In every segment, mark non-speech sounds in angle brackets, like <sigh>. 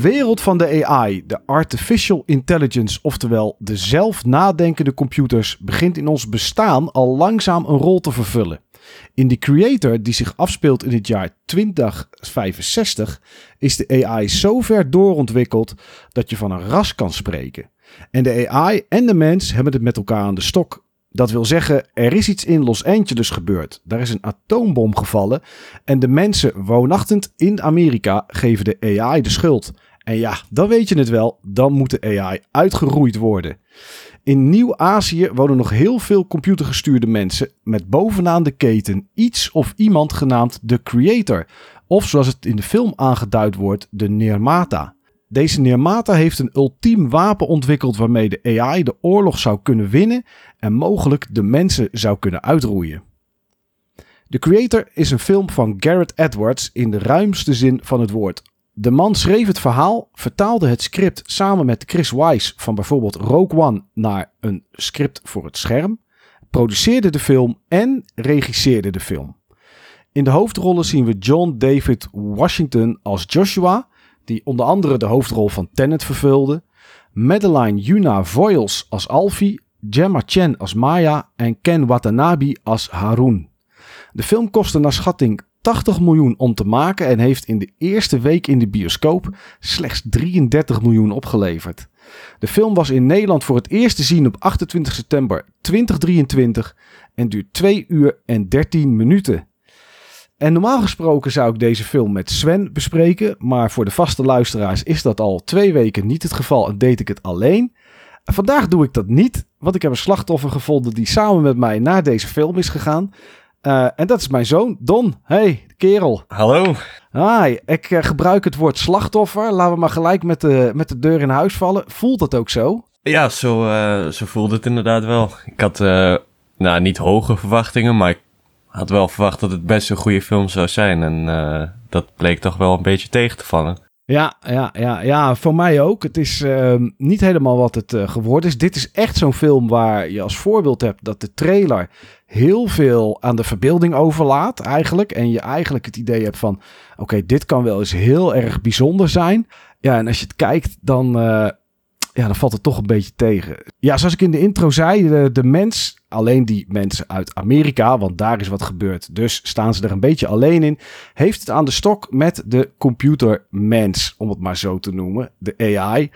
wereld van de AI, de artificial intelligence, oftewel de zelfnadenkende computers, begint in ons bestaan al langzaam een rol te vervullen. In The Creator, die zich afspeelt in het jaar 2065, is de AI zo ver doorontwikkeld dat je van een ras kan spreken. En de AI en de mens hebben het met elkaar aan de stok. Dat wil zeggen, er is iets in Los Angeles gebeurd. Daar is een atoombom gevallen en de mensen woonachtend in Amerika geven de AI de schuld. En ja, dan weet je het wel, dan moet de AI uitgeroeid worden. In Nieuw-Azië wonen nog heel veel computergestuurde mensen met bovenaan de keten iets of iemand genaamd de Creator. Of zoals het in de film aangeduid wordt, de Nirmata. Deze Nirmata heeft een ultiem wapen ontwikkeld waarmee de AI de oorlog zou kunnen winnen en mogelijk de mensen zou kunnen uitroeien. The Creator is een film van Garrett Edwards in de ruimste zin van het woord. De man schreef het verhaal, vertaalde het script samen met Chris Wise van bijvoorbeeld Rogue One naar een script voor het scherm, produceerde de film en regisseerde de film. In de hoofdrollen zien we John David Washington als Joshua, die onder andere de hoofdrol van Tenet vervulde, Madeline Yuna Voiles als Alfie, Gemma Chen als Maya en Ken Watanabe als Harun. De film kostte naar schatting 80 miljoen om te maken en heeft in de eerste week in de bioscoop slechts 33 miljoen opgeleverd. De film was in Nederland voor het eerst te zien op 28 september 2023 en duurt 2 uur en 13 minuten. En normaal gesproken zou ik deze film met Sven bespreken, maar voor de vaste luisteraars is dat al twee weken niet het geval en deed ik het alleen. Vandaag doe ik dat niet, want ik heb een slachtoffer gevonden die samen met mij naar deze film is gegaan. Uh, en dat is mijn zoon, Don. Hey, kerel. Hallo. Hi, ik uh, gebruik het woord slachtoffer. Laten we maar gelijk met de, met de deur in huis vallen. Voelt dat ook zo? Ja, zo, uh, zo voelde het inderdaad wel. Ik had nou, niet hoge verwachtingen, maar ik had wel verwacht dat het best een goede film zou zijn. En dat bleek toch wel een beetje tegen te vallen. Ja, ja, ja, ja, voor mij ook. Het is uh, niet helemaal wat het uh, geworden is. Dit is echt zo'n film waar je als voorbeeld hebt dat de trailer heel veel aan de verbeelding overlaat eigenlijk. En je eigenlijk het idee hebt van, oké, dit kan wel eens heel erg bijzonder zijn. Ja, en als je het kijkt, dan, uh, ja, dan valt het toch een beetje tegen. Ja, zoals ik in de intro zei, de, mens, alleen die mensen uit Amerika, want daar is wat gebeurd, dus staan ze er een beetje alleen in, heeft het aan de stok met de computermens, om het maar zo te noemen, de AI.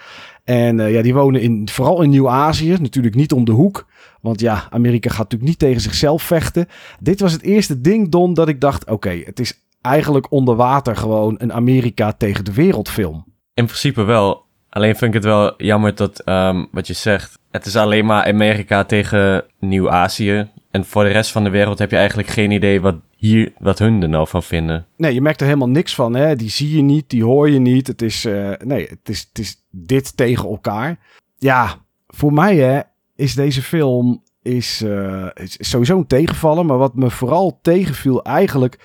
En uh, ja, die wonen in, vooral in Nieuw-Azië, natuurlijk niet om de hoek. Want ja, Amerika gaat natuurlijk niet tegen zichzelf vechten. Dit was het eerste ding, Don, dat ik dacht: oké, het is eigenlijk onder water gewoon een Amerika tegen de wereldfilm. In principe wel. Alleen vind ik het wel jammer dat, um, wat je zegt, het is alleen maar Amerika tegen Nieuw-Azië. En voor de rest van de wereld heb je eigenlijk geen idee wat, hier, wat hun er nou van vinden. Nee, je merkt er helemaal niks van. Hè? Die zie je niet, die hoor je niet. Het is, uh, nee, het is, het is dit tegen elkaar. Ja, voor mij hè, is deze film is, uh, is sowieso een tegenvallen. Maar wat me vooral tegenviel eigenlijk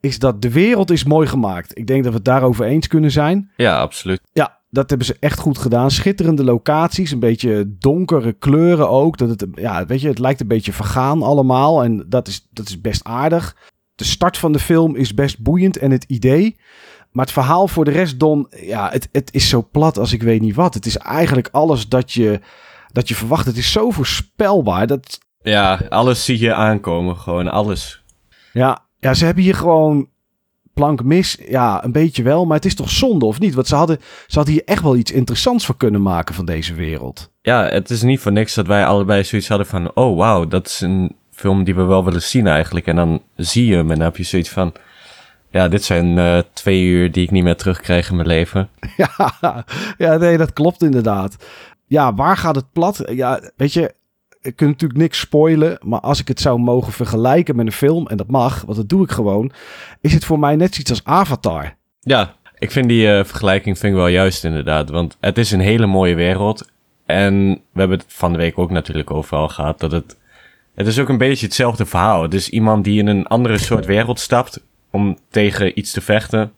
is dat de wereld is mooi gemaakt. Ik denk dat we het daarover eens kunnen zijn. Ja, absoluut. Ja, dat hebben ze echt goed gedaan. Schitterende locaties, een beetje donkere kleuren ook. Dat het, ja, weet je, het lijkt een beetje vergaan allemaal. En dat is, dat is best aardig. De start van de film is best boeiend en het idee. Maar het verhaal voor de rest, Don, ja, het, het is zo plat als ik weet niet wat. Het is eigenlijk alles dat je, dat je verwacht. Het is zo voorspelbaar. Dat... Ja, alles zie je aankomen, gewoon alles. Ja, ja, ze hebben hier gewoon plank mis. Ja, een beetje wel. Maar het is toch zonde, of niet? Want ze hadden, ze hadden hier echt wel iets interessants voor kunnen maken van deze wereld. Ja, het is niet voor niks dat wij allebei zoiets hadden van... Oh, wauw, dat is een film die we wel willen zien eigenlijk. En dan zie je hem en dan heb je zoiets van... Ja, dit zijn uh, twee uur die ik niet meer terugkrijg in mijn leven. <laughs> Ja, ja, nee, dat klopt inderdaad. Ja, waar gaat het plat? Ja, weet je, ik kan natuurlijk niks spoilen, maar als ik het zou mogen vergelijken met een film, en dat mag, want dat doe ik gewoon, is het voor mij net zoiets als Avatar. Ja, ik vind die uh, vergelijking vind ik wel juist inderdaad, want het is een hele mooie wereld. En we hebben het van de week ook natuurlijk overal gehad, dat het... Het is ook een beetje hetzelfde verhaal. Het is iemand die in een andere soort wereld stapt om tegen iets te vechten.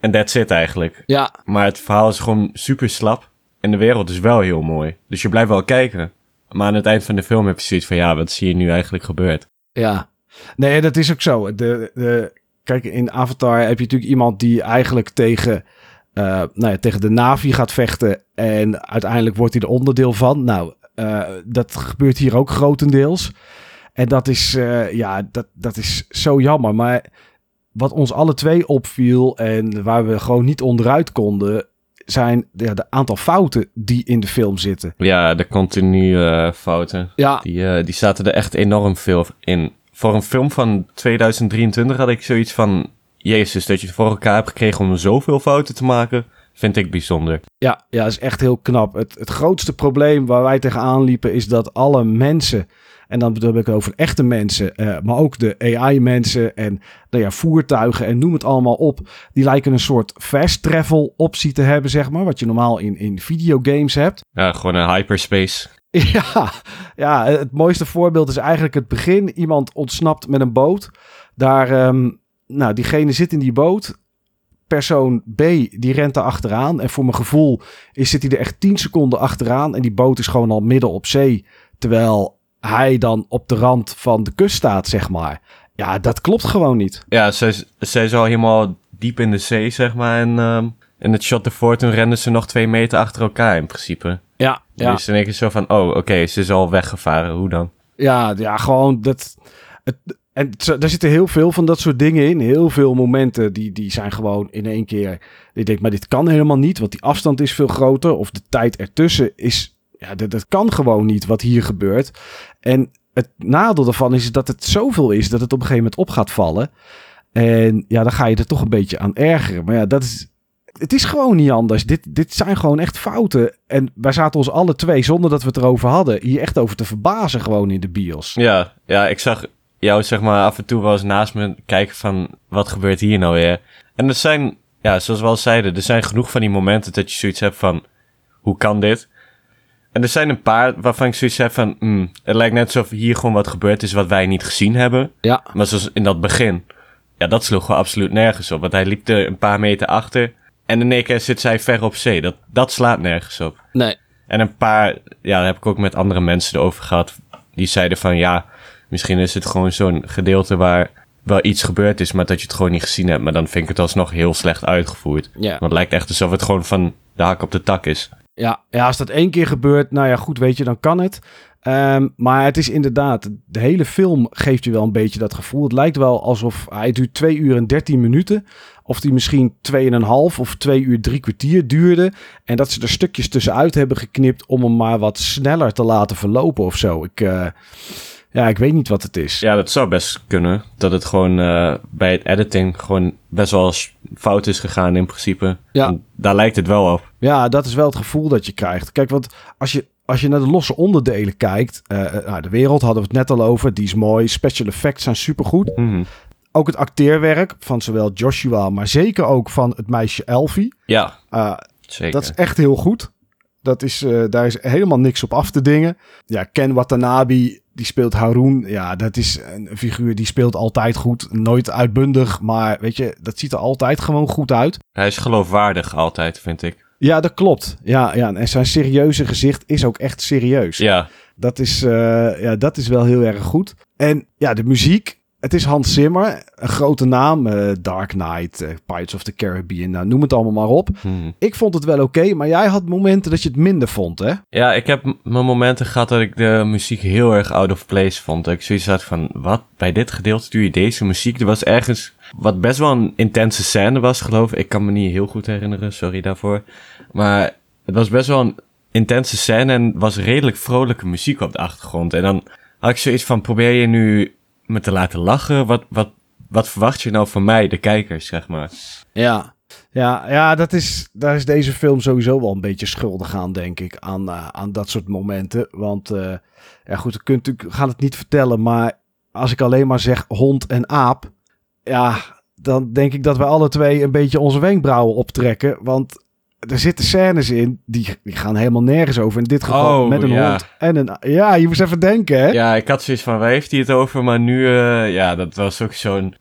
En that's it eigenlijk. Ja. Maar het verhaal is gewoon super slap. En de wereld is wel heel mooi. Dus je blijft wel kijken. Maar aan het eind van de film heb je zoiets van, ja, wat zie je nu eigenlijk gebeurd? Ja, nee, dat is ook zo. De, de, kijk, in Avatar heb je natuurlijk iemand die eigenlijk tegen eh, nou ja, tegen de Navi gaat vechten. En uiteindelijk wordt hij er onderdeel van. Nou, eh, dat gebeurt hier ook grotendeels. En dat is, eh, ja, dat, dat is zo jammer. Maar wat ons alle twee opviel en waar we gewoon niet onderuit konden, zijn de, de aantal fouten die in de film zitten. Ja, de continue eh, fouten. Ja, Die, eh, die zaten er echt enorm veel in. Voor een film van 2023 had ik zoiets van... Jezus, dat je het voor elkaar hebt gekregen om zoveel fouten te maken... vind ik bijzonder. Ja, ja, dat is echt heel knap. Het, het grootste probleem waar wij tegenaan liepen is dat alle mensen, en dan bedoel ik over echte mensen, eh, maar ook de AI-mensen en nou ja, voertuigen en noem het allemaal op, die lijken een soort fast travel optie te hebben, zeg maar, wat je normaal in, in videogames hebt. Ja, gewoon een hyperspace. <laughs> Ja, ja, het mooiste voorbeeld is eigenlijk het begin. Iemand ontsnapt met een boot. Daar, ehm, nou, diegene zit in die boot. Persoon B, die rent daar achteraan. En voor mijn gevoel is, zit hij er echt 10 seconden achteraan. En die boot is gewoon al midden op zee. Terwijl hij dan op de rand van de kust staat, zeg maar. Ja, dat klopt gewoon niet. Ja, zij, zij is al helemaal diep in de zee, zeg maar. En ehm, in het shot ervoor, toen renden ze nog twee meter achter elkaar in principe. Ja, ja. Dus dan denk je zo van, oh, oké, ze is al weggevaren. Hoe dan? Ja, ja gewoon dat. Het, en daar zitten heel veel van dat soort dingen in. Heel veel momenten die, die zijn gewoon in één keer. Je denkt, maar dit kan helemaal niet, want die afstand is veel groter. Of de tijd ertussen is. Ja, dat, dat kan gewoon niet wat hier gebeurt. En het nadeel daarvan is dat het zoveel is dat het op een gegeven moment op gaat vallen. En ja, dan ga je er toch een beetje aan ergeren. Maar ja, dat is. Het is gewoon niet anders. Dit, dit zijn gewoon echt fouten. En wij zaten ons alle twee, zonder dat we het erover hadden, hier echt over te verbazen gewoon in de bios. Ja, ja, ik zag jou zeg maar af en toe wel eens naast me kijken van, wat gebeurt hier nou weer? En er zijn, ja, zoals we al zeiden, er zijn genoeg van die momenten dat je zoiets hebt van, hoe kan dit? En er zijn een paar waarvan ik zoiets heb van, hmm, het lijkt net alsof hier gewoon wat gebeurd is wat wij niet gezien hebben. Ja, Maar zoals in dat begin, ja, dat sloeg gewoon absoluut nergens op. Want hij liep er een paar meter achter en in één keer zit zij ver op zee. Dat, dat slaat nergens op. nee. En een paar, ja, daar heb ik ook met andere mensen erover gehad. Die zeiden van ja, misschien is het gewoon zo'n gedeelte waar wel iets gebeurd is, maar dat je het gewoon niet gezien hebt. Maar dan vind ik het alsnog heel slecht uitgevoerd. Ja. Want het lijkt echt alsof het gewoon van de hak op de tak is. Ja, ja, als dat één keer gebeurt, nou ja, goed, weet je, dan kan het. Ehm, maar het is inderdaad, de hele film geeft je wel een beetje dat gevoel. Het lijkt wel alsof hij duurt 2 uur en 13 minuten. Of die misschien 2,5 of 2 uur drie kwartier duurde. En dat ze er stukjes tussenuit hebben geknipt om hem maar wat sneller te laten verlopen of zo. Ik, eh, ja, ik weet niet wat het is. Ja, dat zou best kunnen. Dat het gewoon eh, bij het editing gewoon best wel fout is gegaan in principe. Ja. En daar lijkt het wel op. Ja, dat is wel het gevoel dat je krijgt. Kijk, want als je, als je naar de losse onderdelen kijkt. eh, nou, de wereld hadden we het net al over. Die is mooi. Special effects zijn supergoed. Mhm. Ook het acteerwerk van zowel Joshua, maar zeker ook van het meisje Elfie. Ja, Eh, zeker. dat is echt heel goed. Dat is, eh, daar is helemaal niks op af te dingen. Ja, Ken Watanabe, die speelt Haroon. Ja, dat is een figuur die speelt altijd goed. Nooit uitbundig, maar weet je, dat ziet er altijd gewoon goed uit. Hij is geloofwaardig altijd, vind ik. Ja, dat klopt. Ja, ja, en zijn serieuze gezicht is ook echt serieus. Ja, Dat is, eh, ja, dat is wel heel erg goed. En ja, de muziek. Het is Hans Zimmer, een grote naam. eh, Dark Knight, eh, Pirates of the Caribbean, nou, noem het allemaal maar op. Mhm. Ik vond het wel oké, maar jij had momenten dat je het minder vond, hè? Ja, ik heb mijn momenten gehad dat ik de muziek heel erg out of place vond. Dat ik zoiets had van, wat? Bij dit gedeelte doe je deze muziek? Er was ergens wat best wel een intense scène was, geloof ik. Ik kan me niet heel goed herinneren, sorry daarvoor. Maar het was best wel een intense scène en was redelijk vrolijke muziek op de achtergrond. En dan had ik zoiets van, probeer je nu me te laten lachen? Wat, wat, wat verwacht je nou van mij, de kijkers, zeg maar? Ja. Ja, ja dat is, daar is deze film sowieso wel een beetje schuldig aan, denk ik. Aan, eh, aan dat soort momenten. Want, eh, ja goed, kunnen natuurlijk- we gaan het niet vertellen. Maar als ik alleen maar zeg hond en aap. Ja, dan denk ik dat we alle twee een beetje onze wenkbrauwen optrekken. Want er zitten scènes in, die, die gaan helemaal nergens over. In dit geval Oh, met een ja. hond en een... Ja, je moest even denken, hè? Ja, ik had zoiets van, waar heeft hij het over? Maar nu, eh, ja, dat was ook zo'n...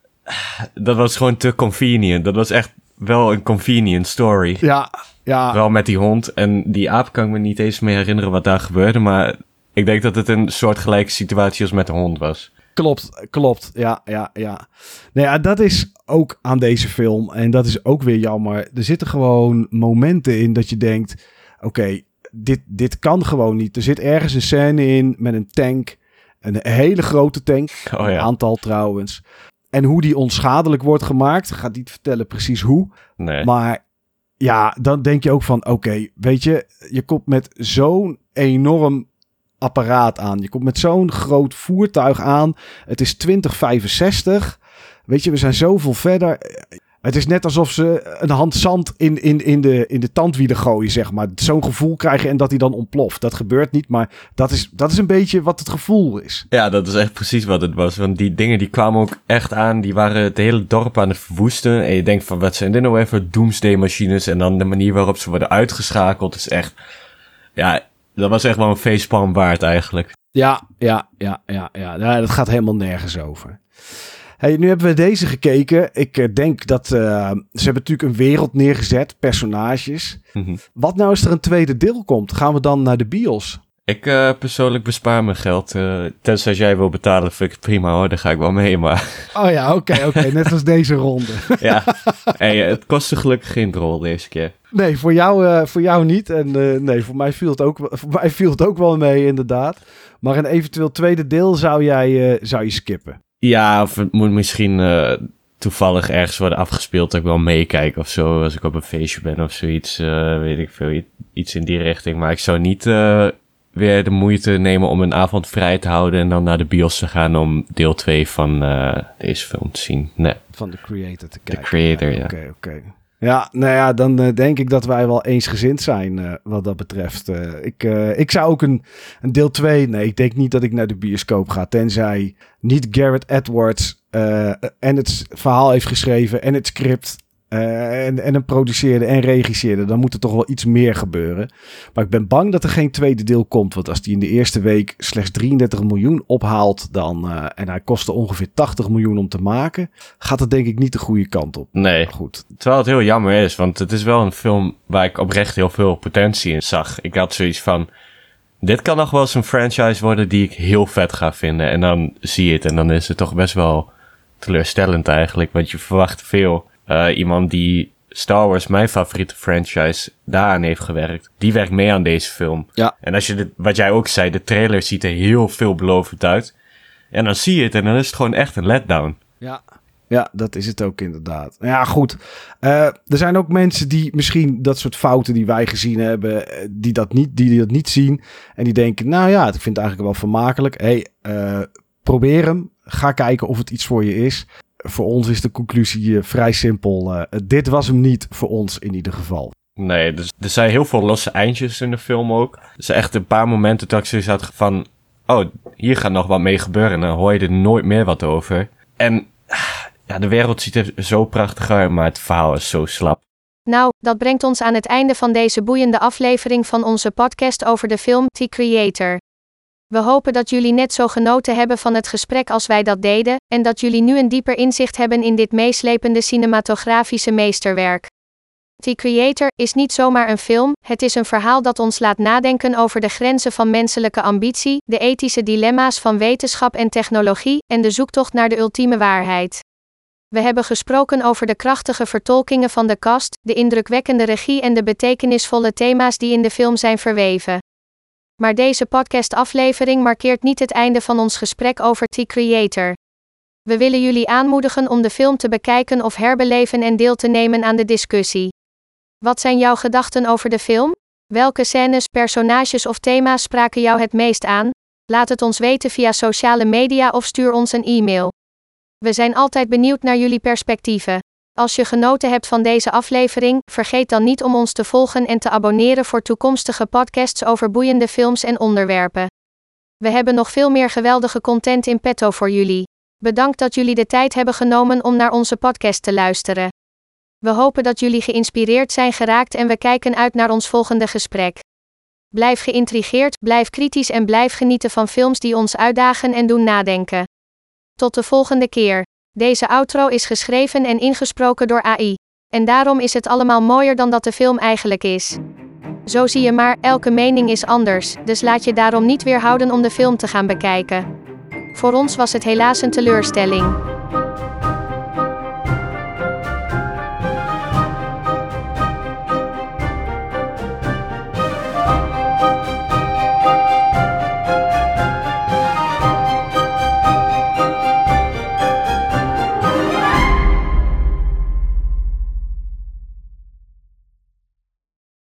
Dat was gewoon te convenient. Dat was echt wel een convenient story. Ja, ja. Wel met die hond. En die aap kan ik me niet eens meer herinneren wat daar gebeurde. Maar ik denk dat het een soortgelijke situatie als met de hond was. Klopt, klopt. Ja, ja, ja. Nou ja, dat is ook aan deze film. En dat is ook weer jammer. Er zitten gewoon momenten in dat je denkt: oké, dit, dit kan gewoon niet. Er zit ergens een scène in met een tank. Een hele grote tank. Oh ja. Een aantal trouwens. En hoe die onschadelijk wordt gemaakt. Ik ga niet vertellen precies hoe. Nee. Maar ja, dan denk je ook van: oké, weet je, je komt met zo'n enorm apparaat aan. Je komt met zo'n groot voertuig aan. Het is 2065. Weet je, we zijn zoveel verder. Het is net alsof ze een hand zand in, in, in, de, in de tandwielen gooien, zeg maar. Zo'n gevoel krijgen en dat hij dan ontploft. Dat gebeurt niet, maar dat is, dat is een beetje wat het gevoel is. Ja, dat is echt precies wat het was. Want die dingen die kwamen ook echt aan. Die waren het hele dorp aan het verwoesten. En je denkt van, wat zijn dit nou even doomsday machines? En dan de manier waarop ze worden uitgeschakeld is echt... Ja, dat was echt wel een facepalm waard eigenlijk. Ja, ja, ja, ja, ja. ja dat gaat helemaal nergens over. Hey, nu hebben we deze gekeken. Ik uh, denk dat uh, ze hebben natuurlijk een wereld neergezet, personages. Mm -hmm. Wat nou als er een tweede deel komt? Gaan we dan naar de bios? Ik uh, persoonlijk bespaar mijn geld. tenzij jij wil betalen, vind ik het prima hoor. Daar ga ik wel mee, maar... <laughs> Oh ja, oké, okay, oké. Okay. Net als deze ronde. <laughs> ja, hey, het kostte gelukkig geen rol deze keer. Nee, voor jou, voor jou niet. En nee, voor mij, viel het ook, voor mij viel het ook wel mee inderdaad. Maar een eventueel tweede deel zou jij zou je skippen? Ja, of het moet misschien toevallig ergens worden afgespeeld dat ik wel meekijk of zo. Als ik op een feestje ben of zoiets, uh, weet ik veel, iets in die richting. Maar ik zou niet uh, weer de moeite nemen om een avond vrij te houden en dan naar de bios te gaan om deel 2 van deze film te zien. Nee. Van de creator te kijken. De creator, ja. Oké, oké. Okay. Ja, nou ja, dan uh, denk ik dat wij wel eensgezind zijn uh, wat dat betreft. Ik, ik zou ook een, een deel 2... Nee, ik denk niet dat ik naar de bioscoop ga. Tenzij niet Garrett Edwards en het verhaal heeft geschreven en het script... en, en een produceerde en regisseerde. Dan moet er toch wel iets meer gebeuren. Maar ik ben bang dat er geen tweede deel komt. Want als die in de eerste week slechts 33 miljoen ophaalt... Dan, en hij kostte ongeveer 80 miljoen om te maken... gaat het denk ik niet de goede kant op. Nee. Goed. Terwijl het heel jammer is, want het is wel een film waar ik oprecht heel veel potentie in zag. Ik had zoiets van, dit kan nog wel eens een franchise worden die ik heel vet ga vinden. En dan zie je het en dan is het toch best wel teleurstellend eigenlijk, want je verwacht veel. Uh, iemand die Star Wars, mijn favoriete franchise, daaraan heeft gewerkt. Die werkt mee aan deze film. Ja. En als je dit, wat jij ook zei, de trailer ziet er heel veelbelovend uit. En dan zie je het en dan is het gewoon echt een letdown. Ja. Ja, dat is het ook inderdaad. Ja, goed. Uh, er zijn ook mensen die misschien dat soort fouten die wij gezien hebben, die dat niet, die dat niet zien. En die denken, nou ja, ik vind het eigenlijk wel vermakelijk. hey, uh, probeer hem. Ga kijken of het iets voor je is. Voor ons is de conclusie uh, vrij simpel. dit was hem niet voor ons in ieder geval. Nee, dus er zijn heel veel losse eindjes in de film ook. Er zijn echt een paar momenten dat ik zoiets had van... Oh, hier gaat nog wat mee gebeuren. En dan hoor je er nooit meer wat over. En ja, de wereld ziet er zo prachtig uit, maar het verhaal is zo slap. Nou, dat brengt ons aan het einde van deze boeiende aflevering van onze podcast over de film The Creator. We hopen dat jullie net zo genoten hebben van het gesprek als wij dat deden, en dat jullie nu een dieper inzicht hebben in dit meeslepende cinematografische meesterwerk. The Creator is niet zomaar een film, het is een verhaal dat ons laat nadenken over de grenzen van menselijke ambitie, de ethische dilemma's van wetenschap en technologie, en de zoektocht naar de ultieme waarheid. We hebben gesproken over de krachtige vertolkingen van de cast, de indrukwekkende regie en de betekenisvolle thema's die in de film zijn verweven. Maar deze podcastaflevering markeert niet het einde van ons gesprek over The Creator. We willen jullie aanmoedigen om de film te bekijken of herbeleven en deel te nemen aan de discussie. Wat zijn jouw gedachten over de film? Welke scènes, personages of thema's spraken jou het meest aan? Laat het ons weten via sociale media of stuur ons een e-mail. We zijn altijd benieuwd naar jullie perspectieven. Als je genoten hebt van deze aflevering, vergeet dan niet om ons te volgen en te abonneren voor toekomstige podcasts over boeiende films en onderwerpen. We hebben nog veel meer geweldige content in petto voor jullie. Bedankt dat jullie de tijd hebben genomen om naar onze podcast te luisteren. We hopen dat jullie geïnspireerd zijn geraakt en we kijken uit naar ons volgende gesprek. Blijf geïntrigeerd, blijf kritisch en blijf genieten van films die ons uitdagen en doen nadenken. Tot de volgende keer. Deze outro is geschreven en ingesproken door AI. En daarom is het allemaal mooier dan dat de film eigenlijk is. Zo zie je maar, elke mening is anders, dus laat je daarom niet weerhouden om de film te gaan bekijken. Voor ons was het helaas een teleurstelling.